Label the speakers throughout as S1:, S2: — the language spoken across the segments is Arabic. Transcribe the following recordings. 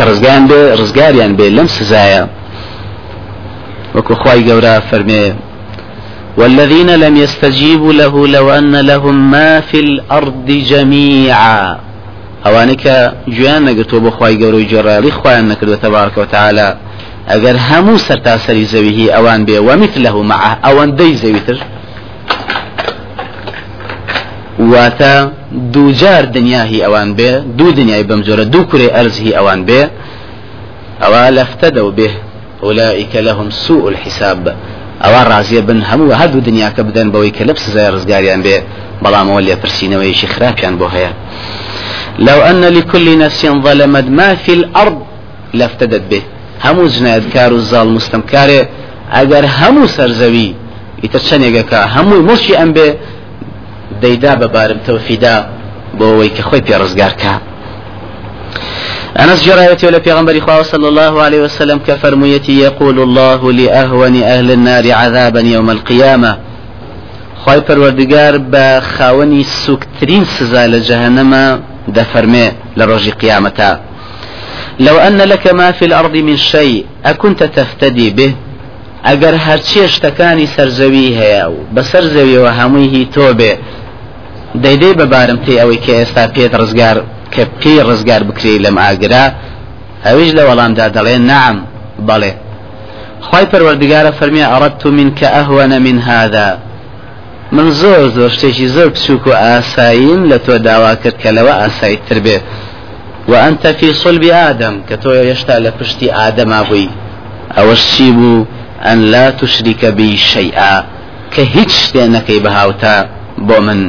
S1: کە ڕزگان بێ ڕزگاریان بێ لەم سزایە. وەکو خی گەورە فەرمێ والذين لم يستجيبوا له لو أن لهم ما في الأرض جميعا. ئەوانەی کە گویان نەگرتووە بۆ خی گەورەی جێڕایڵی خۆیان نەکردوە تەبارکە و تعاالە ئەگەر هەموو سەرتاسەری زەویهی ئەوان بێ وەمیت لەه مع زەویتر واتە دووجار دنیاهی ئەوان بێ دوو دنیای بەم جۆرە دوو کوێ ئەرزهی ئەوان بێ. ئەوە لەفتەدە و بێ. أولئك لهم سوء الحساب. ئەوە ڕازیە بن هەموو هەردوو دنیاکە بدەن بەوەی کە لە سزای ڕزگاریان بێ. بەڵامەوە لێ پرسیینەوەیشی خراپیان بۆ هەیە. لو أن لكل نفس ظلمت ما في الأرض لافتدت به همو جنایتکار و زاڵ مستەمکارێ. ئەگەر هەموو سەرزەوی ئیتر چەندێکەکە هەمووی مڵکی ئەم بێ. دەیدا بەبارم تەوفیدا بۆ ئەوەی کە خۆی پێڕزگارکە أنس جرايتي ولا في خواه صلى الله عليه وسلم كفرميتي يقول الله لأهون أهل النار عذابا يوم القيامة خواهي پروردگار با خاوني سوكترين سزا لجهنم دفرمي لرجي قيامتا لو أن لك ما في الأرض من شيء أكنت تفتدي به ئەگەر هەرچی شتەکانی سەرزەوی هەیە و بە سەرزەویەوە هەمووی تۆ بێ دەیدەی بەبارم پێی ئەوەی کە ئێستا پێت ڕزگار کە پێی ڕزگار بکری لەم ئاگرا ئەویش لە وەڵامدا دەڵێ نعم بەڵێ. خی پەروەردگارە فەرمی ئەڕەت و من کە ئەهوەنە من هادا من زۆر زۆر شتێکی زۆر بچووک و ئاساییم لە تۆ داوا کرد کە لەوە ئاساییتر بێ. و ئەتە فی سڵبی ئادەم کە تۆ هێشتا لە پشتی ئادەما بووی. ئەوەش چی بوو؟ ئەن لا توشریکە بی شەیعە کە هیچ شتێ نەکەی بەهاوتا بۆ من.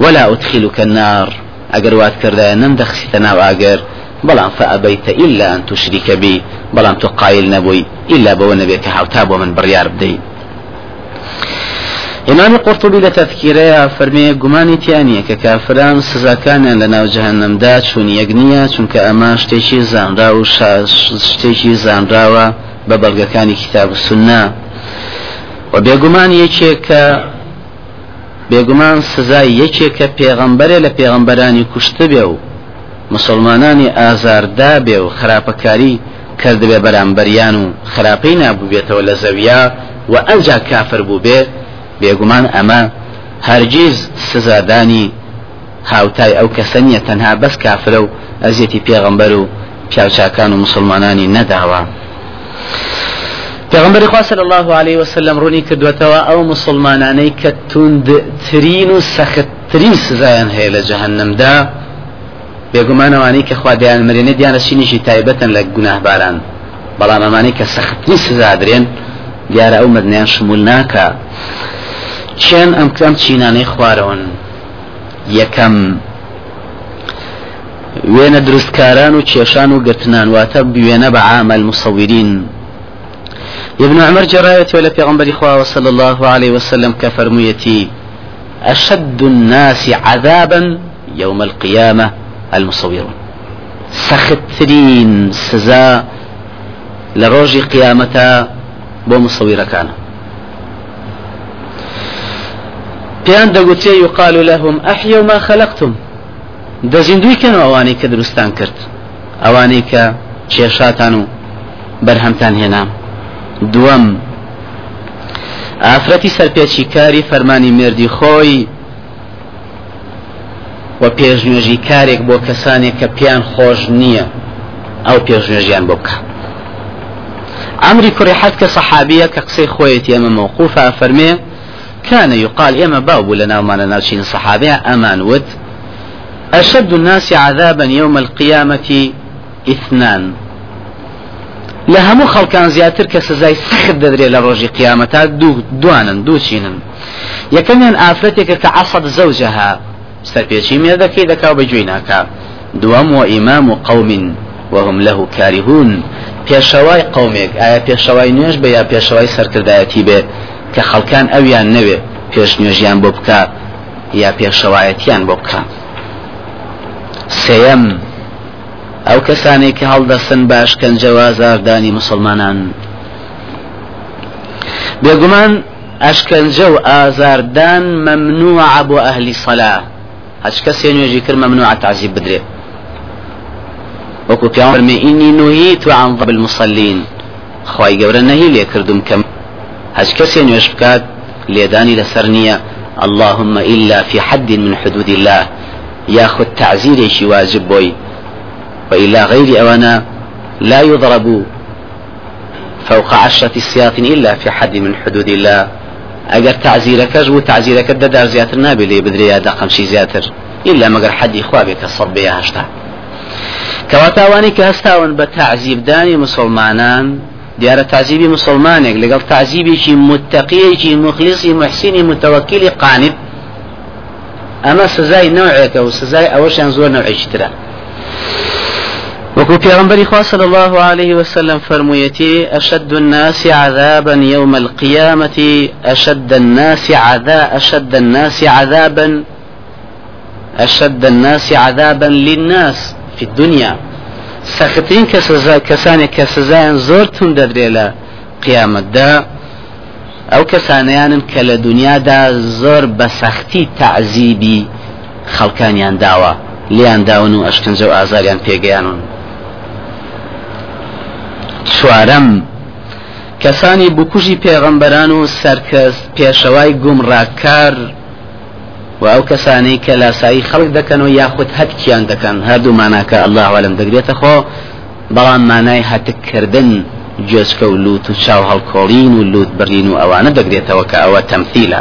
S1: ولا أدخلك النار. ئەگەر وات کردە نەمدەخسیتە ناو ئاگەر بەڵام فەئەبەیتە ئللا ئەن توشریکە بی بەڵام تۆ قایل نەبووی ئللا بەوە نەبێت کە هاوتا بۆ من بڕیار بدەیت إمام قرطبي لتذكيرها فرمي قماني تيانية ككافران سزاكان لنا جهنم دا چون يقنية چون كأما شتيشي زانرا و شتيشي زانرا ببلغكاني كتاب السنة. وبيقمان يكيك بێگومان سزای یەکێک کە پێغەمبەرێ لە پێغەمبەرانی کوشتە بێ و مسلمانانی ئازاردا بێ و خراپەکاری کرد بێ بەرامبەریان و خراپەی نابوو بێتەوە لە زەویا و ئەنجا کافر بوو بێ بێگومان ئەمە هەرگیز سزادانی هاوتای ئەو کەسەنیە تەنها بەس کافرە و ئەزیەتی پێغەمبەر و پیاوچاکان و مسلمانانی نەداوە. پێغمبەری خوا صلی الله عليه وسلم ڕوونی کردوێتەوە ئەو مسلمانانەی کە توندترین و سەختترین سزایان هەیە لە جەهنمدا بێگومانەوانی کە خوا دەیان مرێنێ دیانەشینیشی تایبەتن لە گوناهباران. بەڵام ئەمانی کە سەختترین سزادرێن دیارە ئەو مردیان شمول ناکە چێن ئەم کەم چینانەی خوارەوەن؟ یەکەم وێنە دروستکاران و کێشان و گرتنان واتە بوێنە بە عامل مصورین ابن عمر جرايت ولا في غنبري صلى الله عليه وسلم كفرميتي أشد الناس عذابا يوم القيامة المصورون. سخترين سزا لروج قيامتا بو مصورة كان بيان دقوتي يقال لهم أحيوا ما خلقتم. دزيندوي كانوا أواني كدرستان كرت أواني كشيشاتانو برهمتان هنا ئافرەتی سەرپێکی کاری فەرمانی مردی خۆی و پێشنوێژی کارێک بۆ کەسانێک کە پیان خۆش نییە ئەو پێشنوێژیان بۆ بکە. ئەمری کوڕی حەت کە سەحابیە کە قسەی خۆیەتی ئەمە مووقوفە فەرمێ كان يقال إما باب لنا وما نالشين صحابة أمان ود أشد الناس عذابا يوم القيامة اثنان. لە هەموو خەڵکان زیاتر کە سزای سخت دەدرێت لە ڕۆژی قیامەتا دوانن دووچینن یەکەمیان ئافرەتێکە کە عسەد زەوجەها سەرپێچی مێردەکەی دەکا بەگوێی ناکا. دووەم و ئیمام و قومین وهم له کاریهون. پێشەوای قومێک ئایا پێشەوای نوێژ بە یا پێشەوای سەرکردایەتی بێ؟ کە خەڵکان ئەویان نەوێ پێش نوێژیان بۆ بکە یا پێشەوایەتیان بۆ بکە سێەم ئەو کەسانێک کە هەڵدەستن باشکەنجەوە زاردانی مسلمانان. بێگومان ئەشکەنجە و ئازاردان مەمنوع بۆ ئەهلی سەلا هەچ کەسێ نوێژی کرد مەمنوع تعزیب بدرێت وەکو پیامبەرمێ ئینی نوهیت عن ضرب المصلين خی گەورە نەهی لێ کردم کەم هەچ کەسێ نوێش بکات لێدانی لەسەر نییە اللهم إلا في حد من حدود الله. ياخذ تعزيري واجب بوي وإلا غير أوانا لا يضرب فوق عشرة سياط إلا في حد من حدود الله. ئەگەر تعزیرەکەش و تعزیرەکە دەدار زیاتر نابێت لێ بدرێ دەقەمشی زیاتر إلا مەگەر حەدی خوا بێ کە سەد بێ هەشتا کەواتاوانی کە هەستاون بە تعزیبدانی مسلمانان. دیارە تعزیبی مسلمانێک لەگەڵ تعزیبێکی متەقیەکی مخلیصی محسینی متەوەکیلی قانب. ئەمە سزای نوعێکە و سزای ئەوەشیان زۆر نوعێکی ترە وكو پیغمبر خوا صلى الله عليه وسلم فرميتي أشد الناس عذابا يوم القيامة أشد الناس عذاب أشد الناس عذابا أشد الناس عذابا للناس في الدنيا. سختين كسزا كساني كسزا زورتون ددري قيامة دا ئەو کەسانیانن کە لە دنیادا زۆر بە سەختی تعزیبی خەڵکانیان داوە لیان داون و ئەشکنجە و ئازاریان چوارەم کەسانی بکوژی پێغەمبەران و سەرکەس پێشەوای گومڕاکار و ئەو کەسانەی کە لاسایی خەڵک دەکەن و یاخود هەتکیان دەکەن. هەردوو ماناکە الله عالم دەگرێتە خۆ بەڵام مانای هەتکردن جۆچکە و لوت و چاو هەڵکۆڵین و لوت بڕین و ئەوانە دەگرێتەوە کە ئەوە تەمثیلە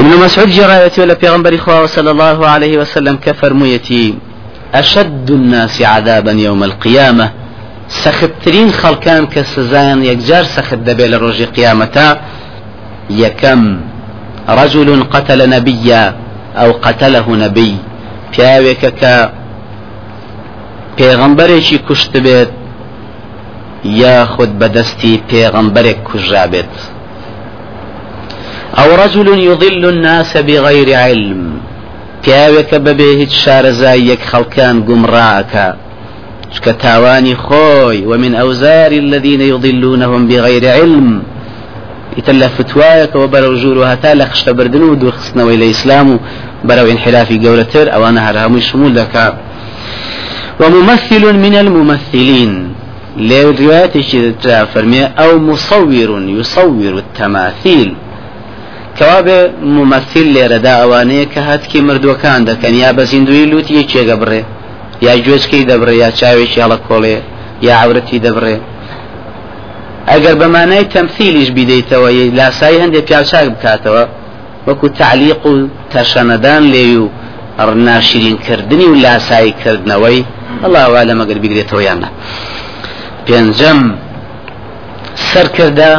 S1: ابن مسعود جرايتي ولا پیغمبر خواه صلى الله عليه وسلم كفرميتي أشد الناس عذابا يوم القيامة. سخترين خلقان كسزان يكجار سخت دبي لروج قيامتا يكم رجل قتل نبيا أو قتله نبي پیاوێکە کە پێغەمبەرێکی کوشت بێت یاخود بەدەستی پێغەمبەرێک کوژا أو رجل يضل الناس بغير علم. پیاوێکە بەبێ هیچ شارەزاییەک خەڵکان گومڕاکە. شکە تاوانی خۆی ومن أوزار الذين يضلونهم بغير علم. ئیتر لە فتوایەکەوە بەرەو ژوور و هەتا لە خشتە بردن و دوورخستنەوەی لە ئیسلام و بەرەو انحرافی گەورەتر ئەوانە هەر هەمووی شمول دەکا. وممثل من الممثلين. لێ روايتێکی فرمي أو مصور يصور التماثيل. کەوا بێ ممەسیل لێرەدا ئەوانەیە کە هەتکی مردوەکان دەکەن یا بە زیندوی لوتی یەکێگە بڕێ یا گوێچکەی دەبڕێ یا چاوێکی هەڵە کۆڵێ یا عورەتی دەبڕێ. ئەگەر بەمانای تەمثیلیش بیدەیتەوە لاسایی هەندێک پیاچاک بکاتەوە وەکو تعلیق و تەشەنەدان لێ و ناشرینکردنی و لاساییکردنەوەی الله لە مەگەر بیگرێتەوە یانە پێنجەم سەرکردە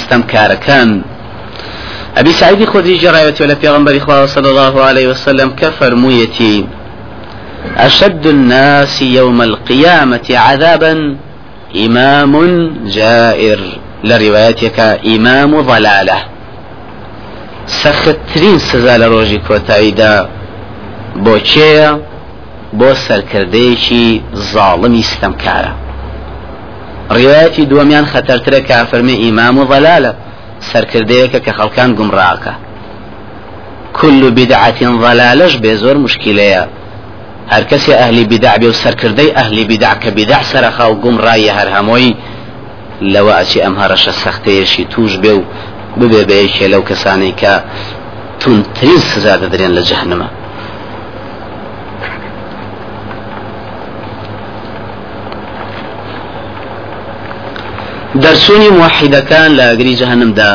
S1: ستەمکارەکان أبي سعيد خدري جراية ولا في إخوة صلى الله عليه وسلم كفر مويتي. أشد الناس يوم القيامة عذابا إمام جائر. لروايتك إمام ضلالة. سەختترین سزا لە ڕۆژی کۆتاییدا بۆ چێە بۆ سەرکردەیەکی زاڵمی ستەمکارە ڕێوایەتی دووەمیان خەتەرترە و ضلالە سەرکردەیەکە کە خەڵکان كل بدعة ضلالش بزور مشكلة هر کسی اهلی بدع بێ و سەرکردەی اهلی بدع کە بدع سەرخا و گومڕایی هەر هەمۆی لەوە ئەچی ئەم هەرەشە سەختەیەشی توش بێ و ببێ بەیەکێ لەو کەسانەی کە تونترین سزا دەدرێن لە دەرچوونی موحیدەکان لە ئەگری جەهنمدا.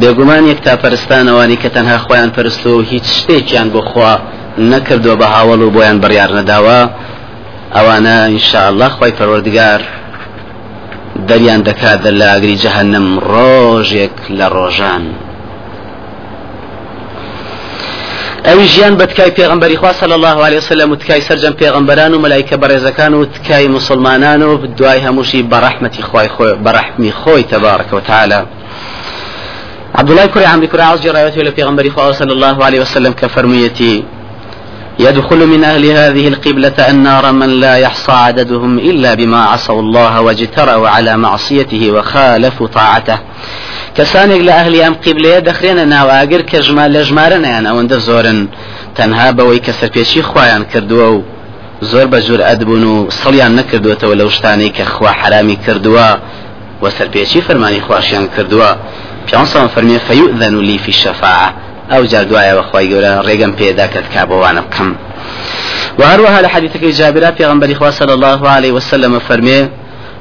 S1: بێگومان یەک تا پەرستانەوانی کە تەنها خۆیان پەرست و هیچ شتێکیان بۆ خوا نەکردووە بە هاوڵ و بۆیان بڕیار نەداوە ئەوانە ئینشاءله خۆی پەروەردگار دەریان دەکات لە ئاگری جەهنم ڕۆژێک لە ڕۆژان. ئەوی ژیان بە تکای پێغمبەری خوا صلی الله عليه وسلم و تکای سەرجەم پێغمبەران و مەلایکە بەڕێزەکان و تکای مسلمانان و دوای هەمووشی بەڕەحمەتی خۆی بەڕەحمی خۆی تبارك وتعالى عبد الله كري عمرو كري عاوز جرايته پیغمبر خواه صلى الله عليه وسلم كفرميتي يدخل من أهل هذه القبلة النار من لا يحصى عددهم إلا بما عصوا الله واجترأوا على معصيته وخالفوا طاعته. كسانك لأهل أم قبلة دخلنا ناو آقر كجمال لجمارنا يعني أو زورن. تەنها بەوەی کە سەرپێچی خۆیان کردووە و زۆر بە جور ئەدبوون و سەڵیان نەکردوێتەوە لەو شتانەی کە خوا حرامی کردووە و سەرپێچی فەرمانی خواشیان کردووە پیانسان فەرمێ فەیوئذەن لی فی الشەفاعة ئەو جار دوایەوە خۆی گەورە ڕێگەم پێدا کە تکابەوانە بکەم وهروها لحديثك جابر في غنبري صلى الله عليه وسلم فرمي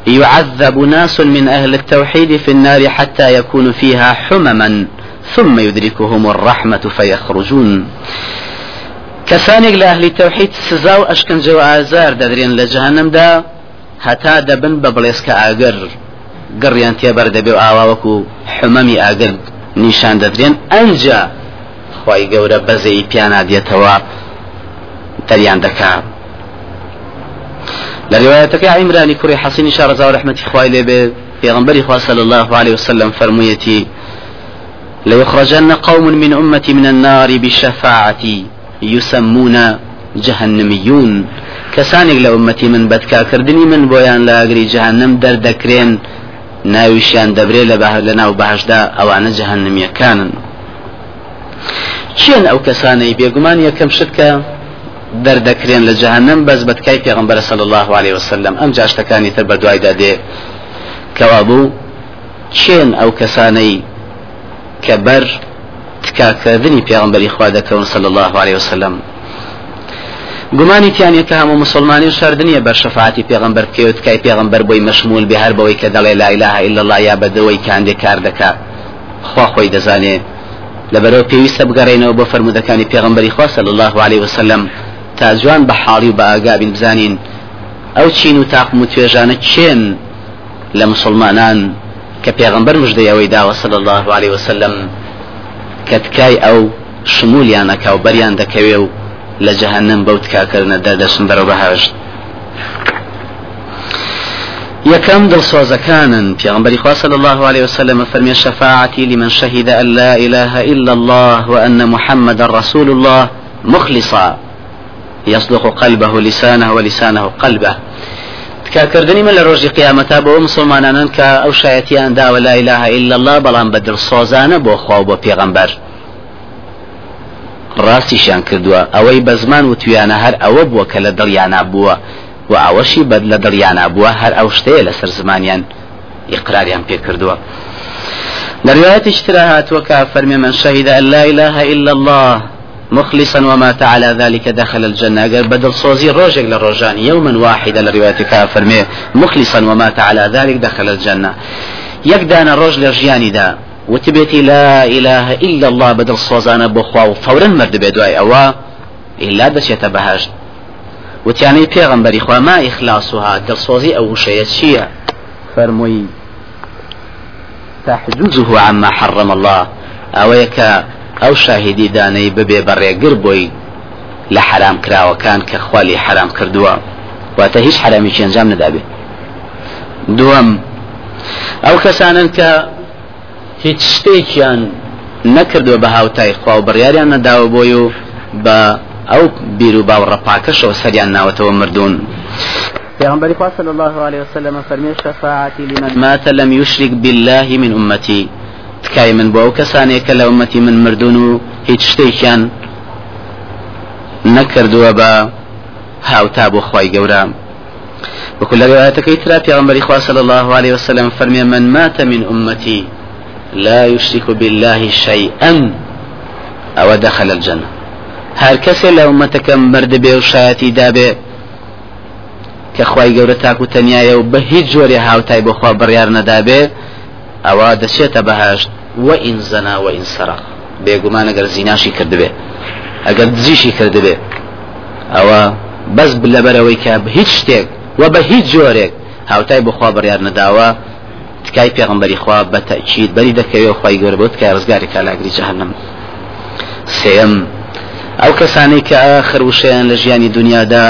S1: يعذب ناس من أهل التوحيد في النار حتى يكون فيها حمما ثم يدركهم الرحمة فيخرجون. کەسانێک لە ئەهلی تەوحید سزا و ئەشکنجە و ئازار دەدرێن لە جەهنمدا هەتا دەبن بە بڵێسکە ئاگەر گەڕیان تێبەر دەبێ و ئاواوەکو حمەمی خی گەورە بەزەی پیانادێتەوە دەریان دەکا. لە روايتك عمران كري حسين شارة ورحمة إخوائي لبي في غنبري صلى الله عليه وسلم فرميتي ليخرجن قوم من أمتي من النار بشفاعتي يسمون جهنميون. كسانك لأمتي من بدكا كردني من بويان لاغري جهنم در دكرين ناويشان دبري لناو بهشدا أوانا جهنمية كانن چێن ئەو کەسانەی بێگومان یەکەم شتکە دەردەکرێن لە جەهنم بەس بەتکای پێغمبەر صلی الله عليه وسلم؟ ئەم جاشتەکانی تر بە دوایدا دێ کەوا بوو چێن ئەو کەسانەی کە تکاکردنی پێغمبەری خوا دەکەون صلی الله عليه وسلم؟ گومانی تیانە کە هەموو مسلمانی شاردنیە بەر شفاعتی پێغمبەر بکەوت کای پێغمبەر بۆی مەشمول بێ هەر بەوەی کە دەڵێ لا إله إلا الله یا بەدەوەی کاندێ کار دەکا. خوا خۆی دەزانێ لەبەرەوە پێویستە بگەڕێنەوە بۆ فرمودەکانی پێغمبەری خوا صلی الله عليه وسلم تا جوان بە حاڵی و بە ئاگابین بزانین ئەو چین و تاقم و توێژانە چێن لە مسلمانان کە پێغمبەر مژدەی ئەوەی داوە صلی الله عليه وسلم کە تکای ئەو شمولیانەکە و بەریان دەکەوێ و لە جەهنم بەو تکاکردنە دەدەچن بەرەو بەهاشت يكم دل صوزكانا في غنبري صلى الله عليه وسلم فرمي شفاعتي لمن شهد أن لا إله إلا الله وأن محمد رسول الله مخلصا. يصدق قلبه لسانه ولسانه قلبه. کاکردنی من لە ڕۆژی قیامەتا بۆ مسلمانانن کە ئەو شایەتیان داوە لا إله إلا الله بەڵام بە دڵسۆزانە بۆ خوا و بۆ پێغەمبەر ڕاستیشان کردووە ئەوەی بە زمان و تویانە هەر ئەوە بووە کە و ئەوەشی بەد لە دڵیانە بووە هەر ئەو شتەیە لەسەر زمانیان ئیقراریان پێ کردووە. لرواية اشتراهات وكا فرمي من شهد أن لا إله إلا الله مخلصا ومات على ذلك دخل الجنة. قال بدل صوزي روجك للرجان يوما واحدا لرواية فرمي مخلصا ومات على ذلك دخل الجنة. يقدان الرجل لرجياني دا وتبيتي لا إله إلا الله بدل صوزانا بخوا فورا مرد بدواي أوا إلا دس يتبهاش وتياني پیغمبري خوا ما دل صوزي أو شيء شيء فرمي تحجزه عما حرم الله. أو يكا ئەو شاهدی دانەی ببێ بەڕێگر بۆی لە حرام کراوەکان کە خوالی حرام کردووە. واتە هیچ حرامی چێنجام نەدابێ. دووەم ئەو کەسانن کە هیچ شتێکیان نەکردووە بە هاوتای خوا و بڕیاریان نەداوە بۆی و بە ئەو بیر و باوەڕە پاکەشەوە سەریان ناوەتەوە مردون پیغمبر صلى الله عليه وسلم فرمي شفاعتي لمن مات لم يشرك بالله من أمتي تکای من بۆ ئەو کەسانێک کە لە ئومەتی من مردون و هیچ شتێکیان نەکردووە بە هاوتا بۆ خی گەورە. وكل روايتك ترى في غنبري صلى الله عليه وسلم فرمي من مات من أمتي لا يشرك بالله شيئا أو دخل الجنة. هر کەسێ لە ئومەتەکەم مرد بێ و شایەتی دابێ کە خی گەورە تاکو تەنایە و بە هیچ جۆرێ هاوتای بۆخوا بڕیار نەدابێ ئەوە دەچێتە بەهاشت وئین زەنا وئین سەرق بێگومان ئەگەر زیناشی کردبێ. ئەگەر دزیشی کردبێ. ئەوە بەس لەبەرەوەی کە هیچ شتێک و بە هیچ جۆرێک هاوتای بخوا بڕیار نەداوە تکای پێغمبەری خوا بە تەچید بەری دەکەوێت خی گەورە بۆ تکای ڕزگاری کالاگری جەهنم. سێم ئەو کەسانەی کە آخر وشەیان لە ژیانی دنیادا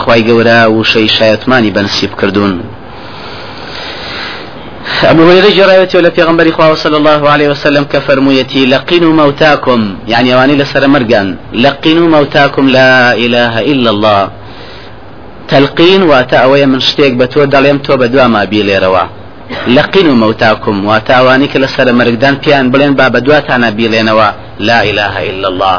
S1: خی گەورە وشەی شایەتمانی بەنسیب کردوون. أبو هريرة جرايتي ولا في غنبري صلى الله عليه وسلم كفرميتي لقنوا موتاكم يعني واني لسر مرقان لقنوا موتاكم لا إله إلا الله تلقين واتأوي من شتيك بتو دليم تو بدوا ما بيلي روا لقنوا موتاكم واتاواني كلا مرقدان بيان بلين باب دواتانا بيلينوا لا إله إلا الله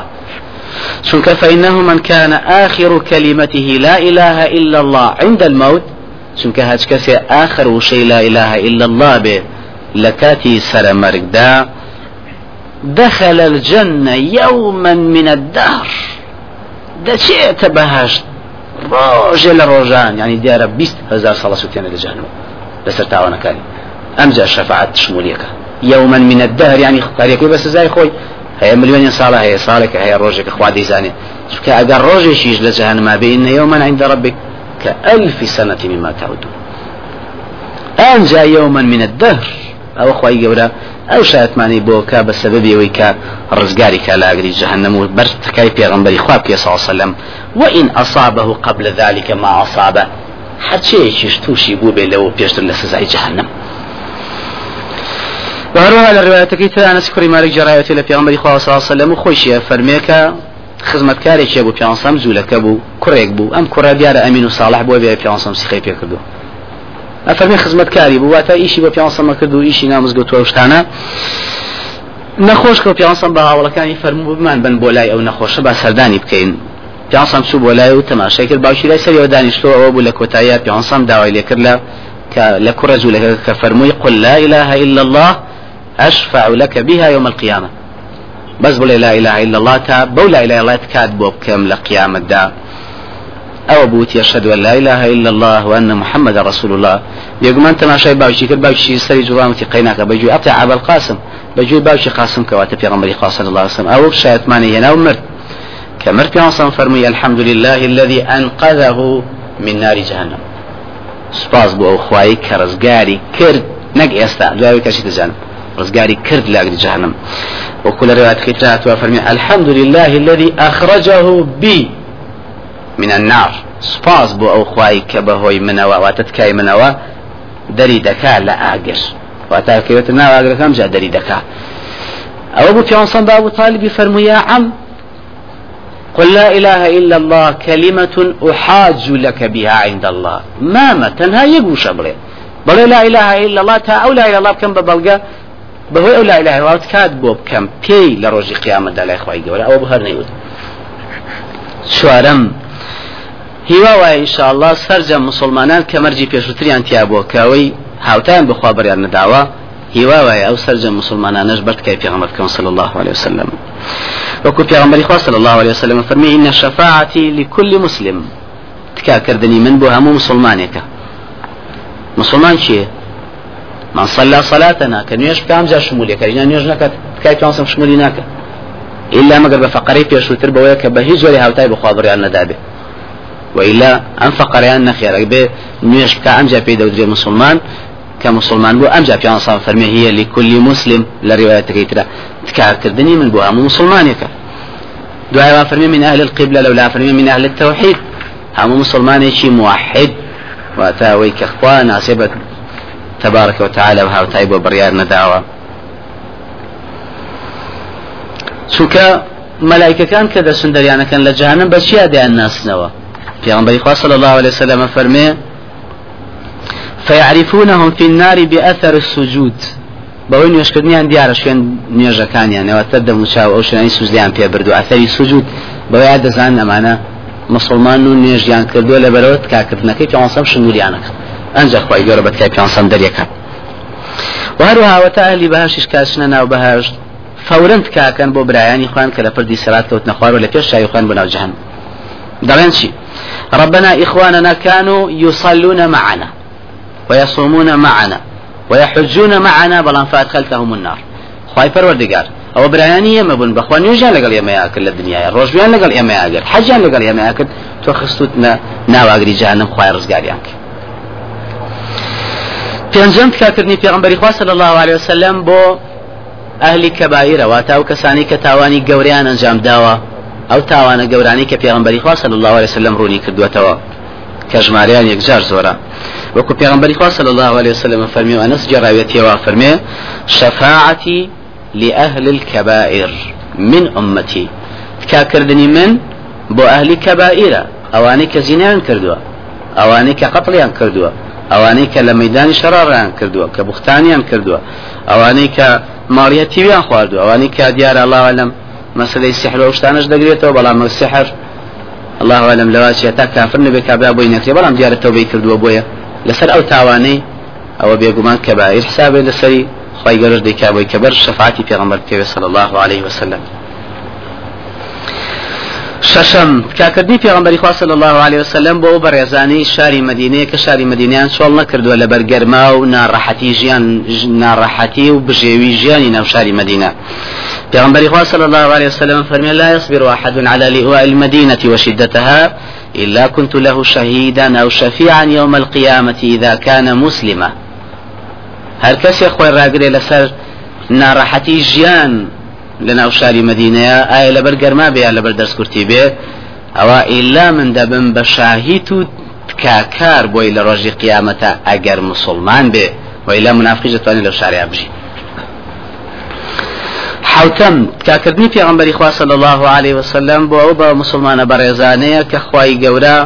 S1: شنك فإنه من كان آخر كلمته لا إله إلا الله عند الموت چونکە هەچ کەسێ آخر وشەی لا إله إلا الله بێ لكاتي سر مرقدا دخل الجنة يوما من الدهر. دەچێتە بەهشت ڕۆژێ لە ڕۆژان ینی دیارە بیست هزار ساڵە سووتێنە لە جانەوە لەسەر تاوانەکانی. ئەمجا شەفاعت شمولیەکە. يوما من الدهر يعني قاريكوي بس زي خوي هي مليون صالة هي صالك هي روجك أخوة ديزاني كأجر روجي شيش لجهنم ما بين يوما عند ربك كألف سنة مما تعودون. أنجا يوما من الدهر. أو أخوي جورا أو شايت ماني بوكا بسبب ويكا رزقاري أجري جهنم وبرتكاي بيغنبري خواب صلى الله عليه وسلم. وإن أصابه قبل ذلك ما أصابه حتى توشي بوبي لو بيشتر لسزاي جهنم. وهروها الرواية كيتا أنس كري مالك جراية لفي غنبري خواب صلى الله عليه وسلم وخوشي فرميكا خزمەتکارێکی بوو پیانسەم جوولەکە بوو کوڕێک بوو ئەم کوڕە دیارە ئەمین و ساڵح بۆ بێ پیانسەم سیخی پێ کردو. ئەفەرمی خزمەتکاری بوو واتە ئیشی بۆ پیانسەمە کرد و ئیشی نامزگەوتوە شتانە نەخۆش کە پیانسەم بە هاوڵەکانی فەرموو بمان بن بۆ لای ئەو نەخۆشە با سەردانی بکەین. پیانسەم چوو بۆ لای و تەماشای کرد باوشی لای سەریەوە دانیشتەوە ئەوە بوو لە کۆتاییە پیانسەم داوای لێ کرد لە لە کوڕە جوولەکە کە قل لا إله إلا الله أشفع لك بها يوم القيامة. بس بڵێ لا إله إلا الله تا بەو لا إله إلا الله کات بۆ بکەم لە قیامەتدا ئەوە بوت يشهد أن لا إله إلا الله وأن محمد رسول الله. يقول تماشای باوشی کرد باوشی سەری جوڵامەتی قەیناکە بەجوی ئەبتە عبل قاسم بەجوی باوشی قاسم کەواتە پێغەمبەری خوا صلی الله عليه وسلم. ئەو شایەتمانی هێنا و مرد كمر بيانصم فرمي الحمد لله الذي أنقذه من نار جهنم. سپاس بو أخوائي كرزقاري كرد نق يستا. دعوي كشي تجانب رزقاري كرد لاقل جهنم وكل رواية ختات وفرمي الحمد لله الذي أخرجه بي من النار سپاس بو أو خواي كبهوي منوا واتتكاي منوا دري دكا لا آقر واتا كيوتنا آقر كم جاء دري دكا أو أبو تيون صنبا أبو طالب فرمو يا عم قل لا إله إلا الله كلمة أحاج لك بها عند الله. ما تنها يقو شبري بل لا إله إلا الله تا أو لا إله الله بكم ببلغة بەهۆی ئەو لا إله إلا الله کات بۆ بکەم پێی لە ڕۆژی قیامەتدا لای خی گەورە ئەوە بهەر نەیوت. چوارەم هیوا وایە ئینشاءالله سەرجە مسلمانان کەمەرجی پێشووتریان تیا بۆ کەوەی هاوتیان بخوا بەریان نەداوە هیوا وایە ئەو سەرجە مسلمانانش بەرتکای پێغەمبەر بکەن صلى الله عليه وسلم. وەکو پێغەمبەری خوا صلى الله عليه وسلم فەرمی إن شفاعتي لكل مسلم. تکاکردنی من بۆ هەموو مسلمانێکە. مسلمان چییە؟ من صلى صلاتنا كان يش كام جا شمولي كان يش نكت كاي تنصم شمولي ناك إلا قرب فقري في شو تربى وياك بهيج ولا هاوتاي بخابر يعني دابه وإلا أن فقريان خير به نيش كام جا بيد ودري مسلمان كمسلمان بو أم جا في أنصار فرمي هي لكل مسلم لرواية كيترا تكار كردني من بو هم مسلمانك دعاء فرمي من أهل القبلة لولا فرمي من أهل التوحيد هم مسلمان شي موحد واتاوي كخوان ناسبة تبارك وتعالى وها تايبو بريار نداوة سوكا ملائكة كان كذا سندريانا كان لجهنم بس يا دي الناس نوا. في صلى الله عليه وسلم فرمي فيعرفونهم في النار بأثر السجود. بەوەی نوێشکردنیان دیارە شوێن نوێژەکانیان ئەوەتە دەموچاو ئەو شوێنی سوزیان پێ بردو. ئەثەری سوجود بەوەی دەزان ئەمانە مسلمان و نوێژیان کردووە لە بەرەوە کاکردنەکەی پێوەسەم شنووریانەکە. ئەنج خی گەورە بەتکای پێسەم دەریەکە وهروها وتا ئەهلی بەهاشش کاسنە ناو بەهاشت فورند کاکەن بۆ برایانی خوان کە لە پردی سرات کەوت نەخوار و لە پێش شای خوان بناو جهنم. دەڵێن چی ربنا إخواننا كانوا يصلون معنا. ويصومون معنا. ويحجون معنا بلان فأدخلتهم النار. خواهي پروردگار. ئەوە برایانی ئێمە بوون بەخوا نوێژیان لەگەڵ ئێمە یاکرد لە دنیاە ڕۆژبیان لەگەڵ ئێمە یاگەر حەجیان لەگەڵ ئێمە یاکرد تۆ خستوت ناواگری جانم خوای ڕزگاریان کرد پێنجم تکاکردنی پێغمبەری خوا صلی الله عليه وسلم بۆ ئەهلی کەبایرە واتە ئەو کەسانی کە تاوانی گەوریان ئەنجام داوە ئەو تاوانە گەورانی کە پێغمبەری خوا صلی الله عليه وسلم ڕوونی کردوێتەوە كجماريان يكجار زورا وكو پیغمبر خوا صلى الله عليه وسلم فرمي وانس جراويتي وفرمي شفاعتي لأهل الكبائر من أمتي. كاكردني من بو أهل كبائر أواني كزينان كردوا أواني كقتليان كردوا أواني كلميدان شراران كردوا كبختانيان كردوا أواني كماليتيان خواردوا أواني كديار الله أعلم مسألة السحر وشتانش دقريته بلا السحر الله أعلم لواشي تا كافر نبي كابا بوي نكري بلام ديار التوبة كردوا بويا لسر أو تاواني أو بيقومان كبائر حسابه لسري خواهي قرر دي كابوي كبر شفاعتي في غمبر صلى الله عليه وسلم. ششم. کاکردنی پێغمبەری خوا صلی الله عليه وسلم بۆ بەڕێزانی شاری مدینەیە کە شاری مدینیان چۆڵ نەکردووە لە بەرگەرما و ناڕەحەتی ژیان ناڕەحەتی و بژێوی ژیانی ناو شاری مدینە. پێغمبەری خوا صلی الله عليه وسلم فرمي لا يصبر أحد على لواء المدينة وشدتها إلا كنت له شهيدا أو شفيعا يوم القيامة إذا كان مسلما. هل كسي خوي راقري لسر ناڕەحەتی ژیان لە ناو شاری مدینەیە ئایا لەبەر گەرما بێ لەبەر دەستکورتی بێ؟ ئەوە ئیلا من دەبم بە شاهیت و تکاکار بۆی لە ڕۆژی قیامەتە ئەگەر مسلمان بێ. وإلا منافقی دەتوانێت لەو شاریا بژی. حوتم تکاکردنی پێغمبەری خوا صلی الله عليه وسلم بۆ ئەو بە مسلمانە بەڕێزانەیە کە خوای گەورە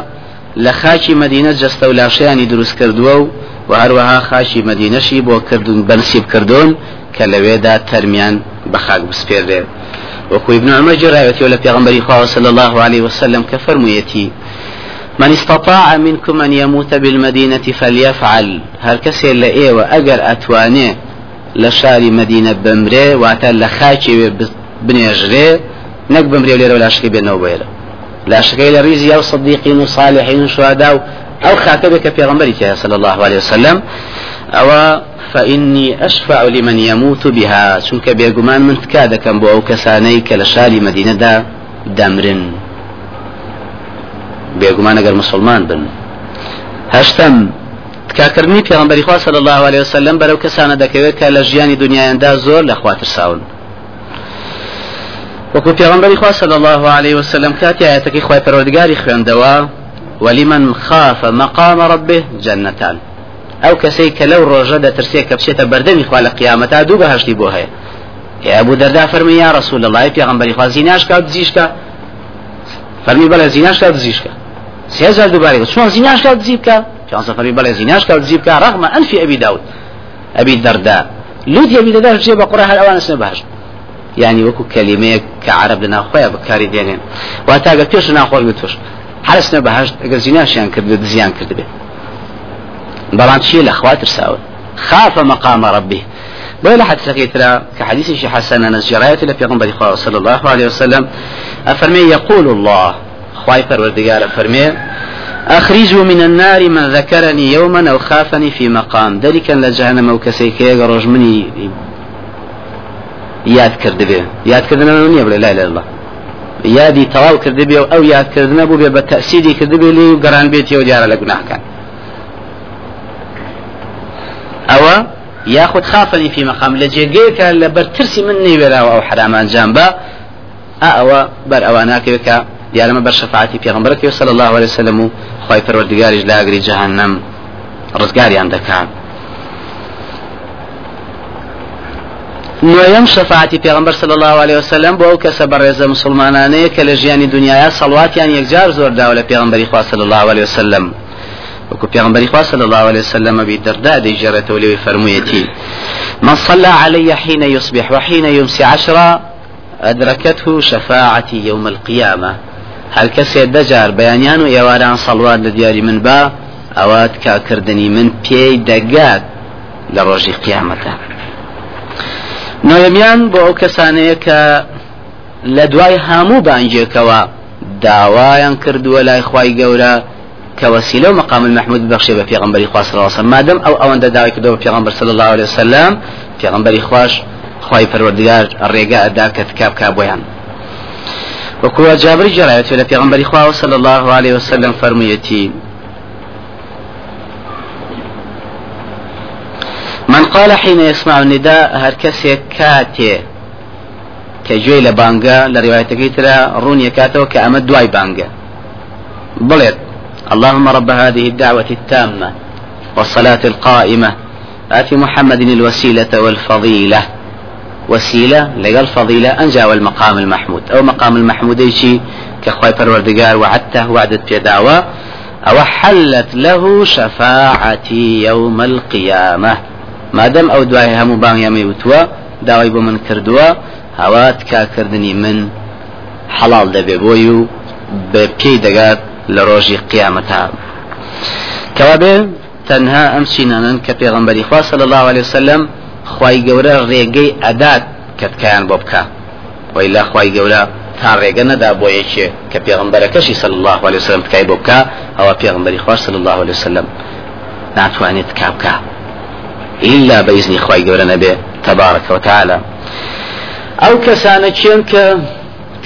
S1: لە خاکی مدینە جەستە و لاشیانی دروست کردووە و و هەروەها خاشی مدینەشی بۆ کردون بەنسیب کردوون کە لەوێدا تەرمیان بەخاک بسپێردێ وەکو ابن عمر جراوەتی لە پێغمبەری خوا صلى الله عليه وسلم کە فەرموویەتی من استطاع منكم أن يموت بالمدينة فليفعل. هل كسي لأيه وأجر أتواني لشاري مدينة بمري واتا لخاكي بنيجري نك بمري وليرا ولا شكي بينه وبينه لا شكي لريزي أو صديقين وصالحين وشهداء أو خاتبك في غنبري صلى الله عليه وسلم أو فإني أشفع لمن يموت بها. چونك بيقمان من تكادكم بو كساني كالشاري مدينة دا دمرن بيقمان أقر مسلمان بن. هشتم تکاکردنی پێغمبەری خوا صلی الله عليه وسلم بەرەو کەسانە دەکەوێت کە لە ژیانی دنیایاندا زۆر لە خوا ترساون. وەکو پێغمبەری خوا صلی الله عليه وسلم کاتی ئاەتەکەی خوای پەروەردگاری خوێندەوە ولمن خاف مقام ربه جنتان. أو کەسەی کە لەو ڕۆژە دەترسێ کە بچێتە بەردەمی خوا لە قیامەتا دوو بەهشتی بۆ هەیە يا أبو درداء فرمي يا رسول الله في غنبري خوا زيناش كا دزيشكا فرمي بلا زيناش كا دزيشكا سيزال دوباري شو زيناش كا دزيبكا كان فرمي بلا زيناش كا دزيبكا رغم أنف أبي داود أبي الدرداء لود أبي الدرداء جيب قرأها الأوان سنة بهش يعني وكو كلمة كعرب لنا خويا بكاري دينين واتاقا تيوش ناخور بتوش حرسنا بهشت اگر زیناشیان کرد دزیان کرد به بەڵام چی لە خوا ترساون خاف مقام ربه. لە حدسەکەی ترا کە حدیثی حسن لە پێغمبەری خوا صلى الله عليه وسلم. أفرمي يقول الله. خواي پروردگار فرمي أخرجوا من النار من ذكرني يوما أو خافني في مقام. ذلك لجهنم أو كسيك يقرج مني ياد كرد به ياد كرد من لا إله إلا الله. یادی تەواو کردبێ و ئەو یادکردنە بوو بێ بە تەسیری کردبێ لی و گەران بێتی ئەوە یاخود خافنی فی مەقام لە جێگەیەکە لە بەرترسی من نەیوێراوە ئەو حرامان با ئەوە بەر ئەوە ناکەوێت کە دیارەمە بەر شەفاعتی پێغمبەرەکەی صلی الله عليه وسلم و خی پەروەردگاریش لە ئاگری جەهەنەم ڕزگاریان دەکات. نوێم شەفاعتی پێغمبەر صلی الله عليه وسلم بۆ ئەو کەسە بەڕێزە مسلمانانەیە کە لە ژیانی دنیاە سەڵواتیان یەکجار زۆر داوە لە پێغمبەری خوا صلی الله عليه وسلم وكو پیغمبر خوا صلى الله عليه وسلم بالدرداء دي جرت ولي فرميتي من صلى علي حين يصبح وحين يمسي عشرة أدركته شفاعتي يوم القيامة. هل كسي دجار بيانيان ويواران صلوات لدياري من با أوات كاكردني من بي دقات لروجي قيامته کەسانەیە کە لە دوای هەموو بانجێکەوە داوایان کردووە لای خی گەورە کە وسیلە و مقام المحمود بەخشێ بە پێغمبەری خواست ڕاستە مادەم ئەو ئەوەندە داوای کردەوە پێغمبەر صلی الله عليه وسلم پێغمبەری خوش خی پەروەردگار ڕێگا ئەدا کە تکاب کا بۆیان وەکووە جابری جراوێت لە پێغمبەری خوا صلی الله عليه وسلم فەرموویەتی من قال حين يسمع النداء هر كسي كاتي كجوي لبانجا لرواية كيترا رون يكاتو كأمد دواي بانجا بلد. اللهم رب هذه الدعوة التامة والصلاة القائمة آت محمد الوسيلة والفضيلة. وسيلة لقال فضيلة أنجا والمقام المحمود. أو مقام المحمود يشي كخواي پروردگار وعدته وعدت في دعوة أو حلت له شفاعتي يوم القيامة. ما دام أو دعاء هم بان يمي وتوا دعوي بمن كردوا هوات كاكردني من حلال دبي بويو بكي دقات لروجي قيامتها كوابه تنها أمسينا كبيغنبري خواه صلى الله عليه وسلم گەورە ڕێگەی ئەدات کەتکیان بۆ بکە. وإلا خواي گەورە تا نەدا بۆ یەکێ کە پێغمبەرەکەشی صلى الله عليه وسلم بۆ بکە ئەوە پێغمبەری خوار صلى الله عليه وسلم. ناتوانێت تکا بکە. إلا بإذن خواي گەورە نەبێ تبارك وتعالى. کەسانە چێن کە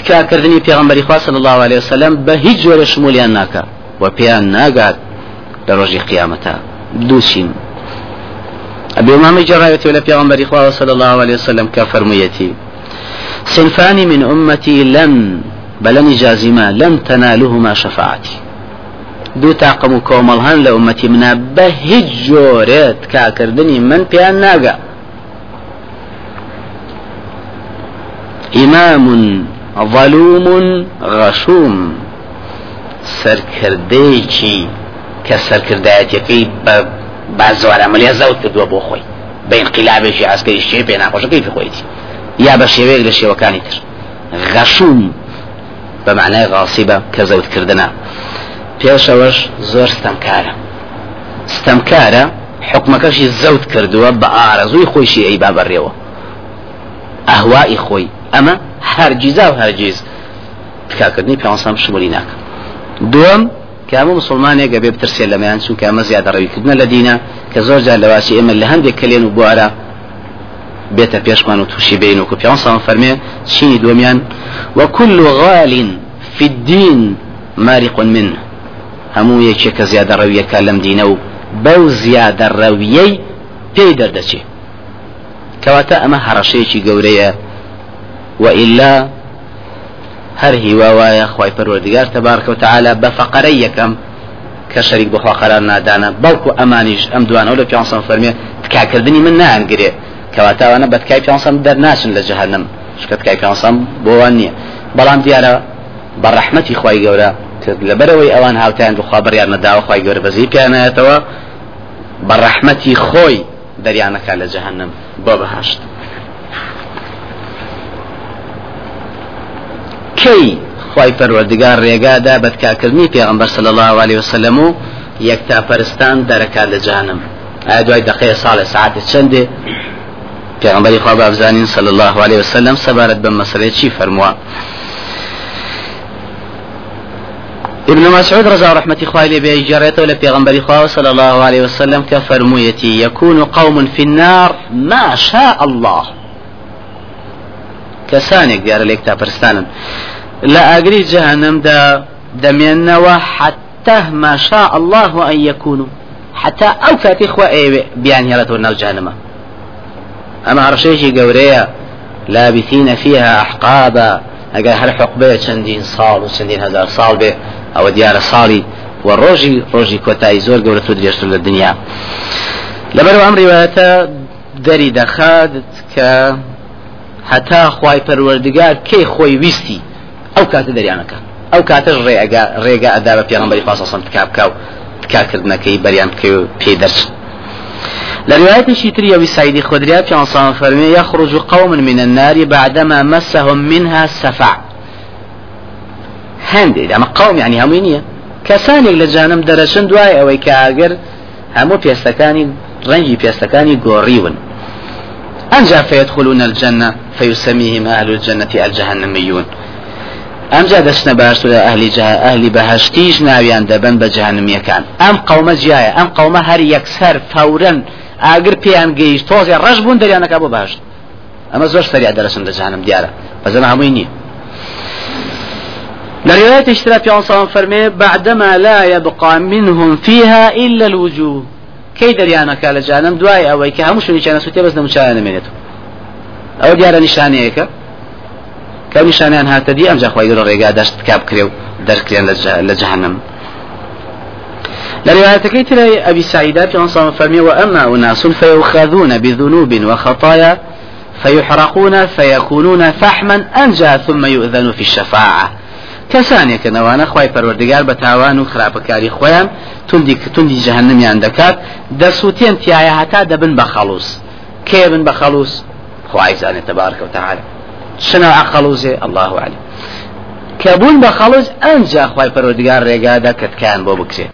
S1: تکاکردنی پێغمبەری خوا صلى الله عليه وسلم بە هیچ جۆرە شمولیان ناکە و پێیان ناگات لە أبي أمامة جراية ولا في غنبري صلى الله عليه وسلم كفرميتي صنفان من أمتي لن بلن جازما لن تنالهما شفاعتي دو تاقم كوملهن لأمتي منا بهج جوريت كاكردني من بيان ناقا إمام ظلوم غشوم سركرديشي كسركردايتي بازوار عملية زوت كدوا بۆ خۆی بە انقلابێکی ئاسکەی شێ پێ ناخۆشەکەی خۆیتی یا بە شێوەیەک لە شێوەکانی تر. غەشوم بە معنای غاسیبە کە زەوتکردنە پێشەوەش زۆر ستەمکارە ستەمکارە حکمەکەشی زەوت کردووە بە ئارەزووی خۆشی ئەی با بەڕێوە ئەهوای خۆی ئەمە هەرگیزا و هەرگیز تکاکردنی پێسام شمولی ناکە دووەم كامو مسلمان يجا بيبترسي لما ينسون كاما زيادة روي كدنا لدينا كزوج لواسي إما اللي هندي كلين وبوارا بيتا بيشمان وتوشي بينو كبيان صام فرمي شيني دوميان وكل غال في الدين مارق منه همو يكي زيادة روية كالم دينو بو زيادة روية پێی دەردەچێ کەواتە ئەمە هەڕەشەیەکی گەورەیە وإلا هر هواوايا خواي پروردگار تبارك وتعالى بفقري يكم كشريك بخوا قرار نادانا بلكو أمانيش أم دوان أولا بيانسان فرمي تكاكردني من نان قري كواتا وانا بتكاي بيانسان در ناشن لجهنم شكت كاي بيانسان بوان نية بلام ديارا برحمتي خواي قولا لبروي اوان هاوتان بخوا بريار نداوا خواي قولا بزي بياناتوا برحمتي خوي دريانك على جهنم بابا هاشت کەی خی پەروەردگار ڕێگادا بەتکارکردنی پێغمبەر صلی الله عليه وسلم و یەکتا پەرستان دەرەکات لە جانم. ئایا دوای دقەیە ساڵە ساعتە چەندێ؟ پێغمبەری خوا بابزانین صلی الله عليه وسلم سەبارەت بە مەسەلەی چی فەرمووە؟ ابن مسعود رضا رحمة خوالي بي جريته لبيغمبر خواه صلى الله عليه وسلم كفرميتي يكون قوم في النار ما شاء الله. کەسانێک دیارە لێک تا پرستانن لە ئاگری جەهنمدا دەمێننەوە حتى ما شاء الله أن يكونوا. حتى أو كاتي خوا بيان هێڵێتەوە ناو جانمە ئەمە هەڕشێکی گەورەیە. لابثين فيها أحقابا. ئەگەر هەر حقبەیە چەندین ساڵ و چەندین هزار ساڵ بێ ئەوە دیارە ساڵی و ڕۆژی ڕۆژی کۆتایی زۆر گەورە و درێژتر لە دنیا. لەبەرەوە ئەم هەتا خی پەروەردگار کەی خۆی ویستی. ئەو کاتە دەریانەکە. ئەو کاتە ڕێگا ڕێگا ئەدا بە پێغمبەری خاصسم تکابکاو تکاکردنەکەی بەریان بکەی و پێ دەچ لە روايتشي تري أبي سعيد خدري في أنصار فرمي يخرج قوم من النار بعدما مسهم منها السفع هەندێک ئەمە قوم یعنی هەمووی نییە. کەسانێک لە جانم دەرەچن دوای ئەوەی کە ئاگەر هەموو پێستەکانی ڕەنگی پێستەکانی گۆڕیون أنجا فيدخلون الجنة فيسميهم أهل الجنة الجهنميون. أمجا دشنا باش أهل جه أهل بهشتيش ناويان دبن بجهنمية كان أم قوم جاية أم قوم هر يكسر فورا أجر بيان جيش توزي رجبون دريانا كابو بهشت. أما زوج سريع درسن جهنم ديارة فزنا هميني لرواية اشترى في عنصر فرمي بعدما لا يبقى منهم فيها إلا الوجوه. كي دريانا كالا جانم دواي أو كي هموش نشانة سوتي بس نمشانة منيتو أو ديارة نشانة هيك كم نشانة أنها تدي أم جا خوي يقولوا رجع داشت كاب كريو درك لجهنم لروايتك ترى أبي سعيدات في فرمي وأما أناس فيؤخذون بذنوب وخطايا فيحرقون فيكونون فحما أنجى ثم يؤذن في الشفاعة. کەسانێکە نەوانە خی پەروەردگار بە تاوان و خراپەکاری خۆیان توندی توندی جەهنمیان دەکات دەسووتێن تایە هەتا دەبن بە خەڵوس. کێ بن بە خەڵوس؟ خوایزانێت تعالى شنو خەڵوزێ؟ الله عليه کە بوون بە خەڵوز ئەنجا خی پەروەردگار ڕێگادا کەتکان بۆ بکرێت.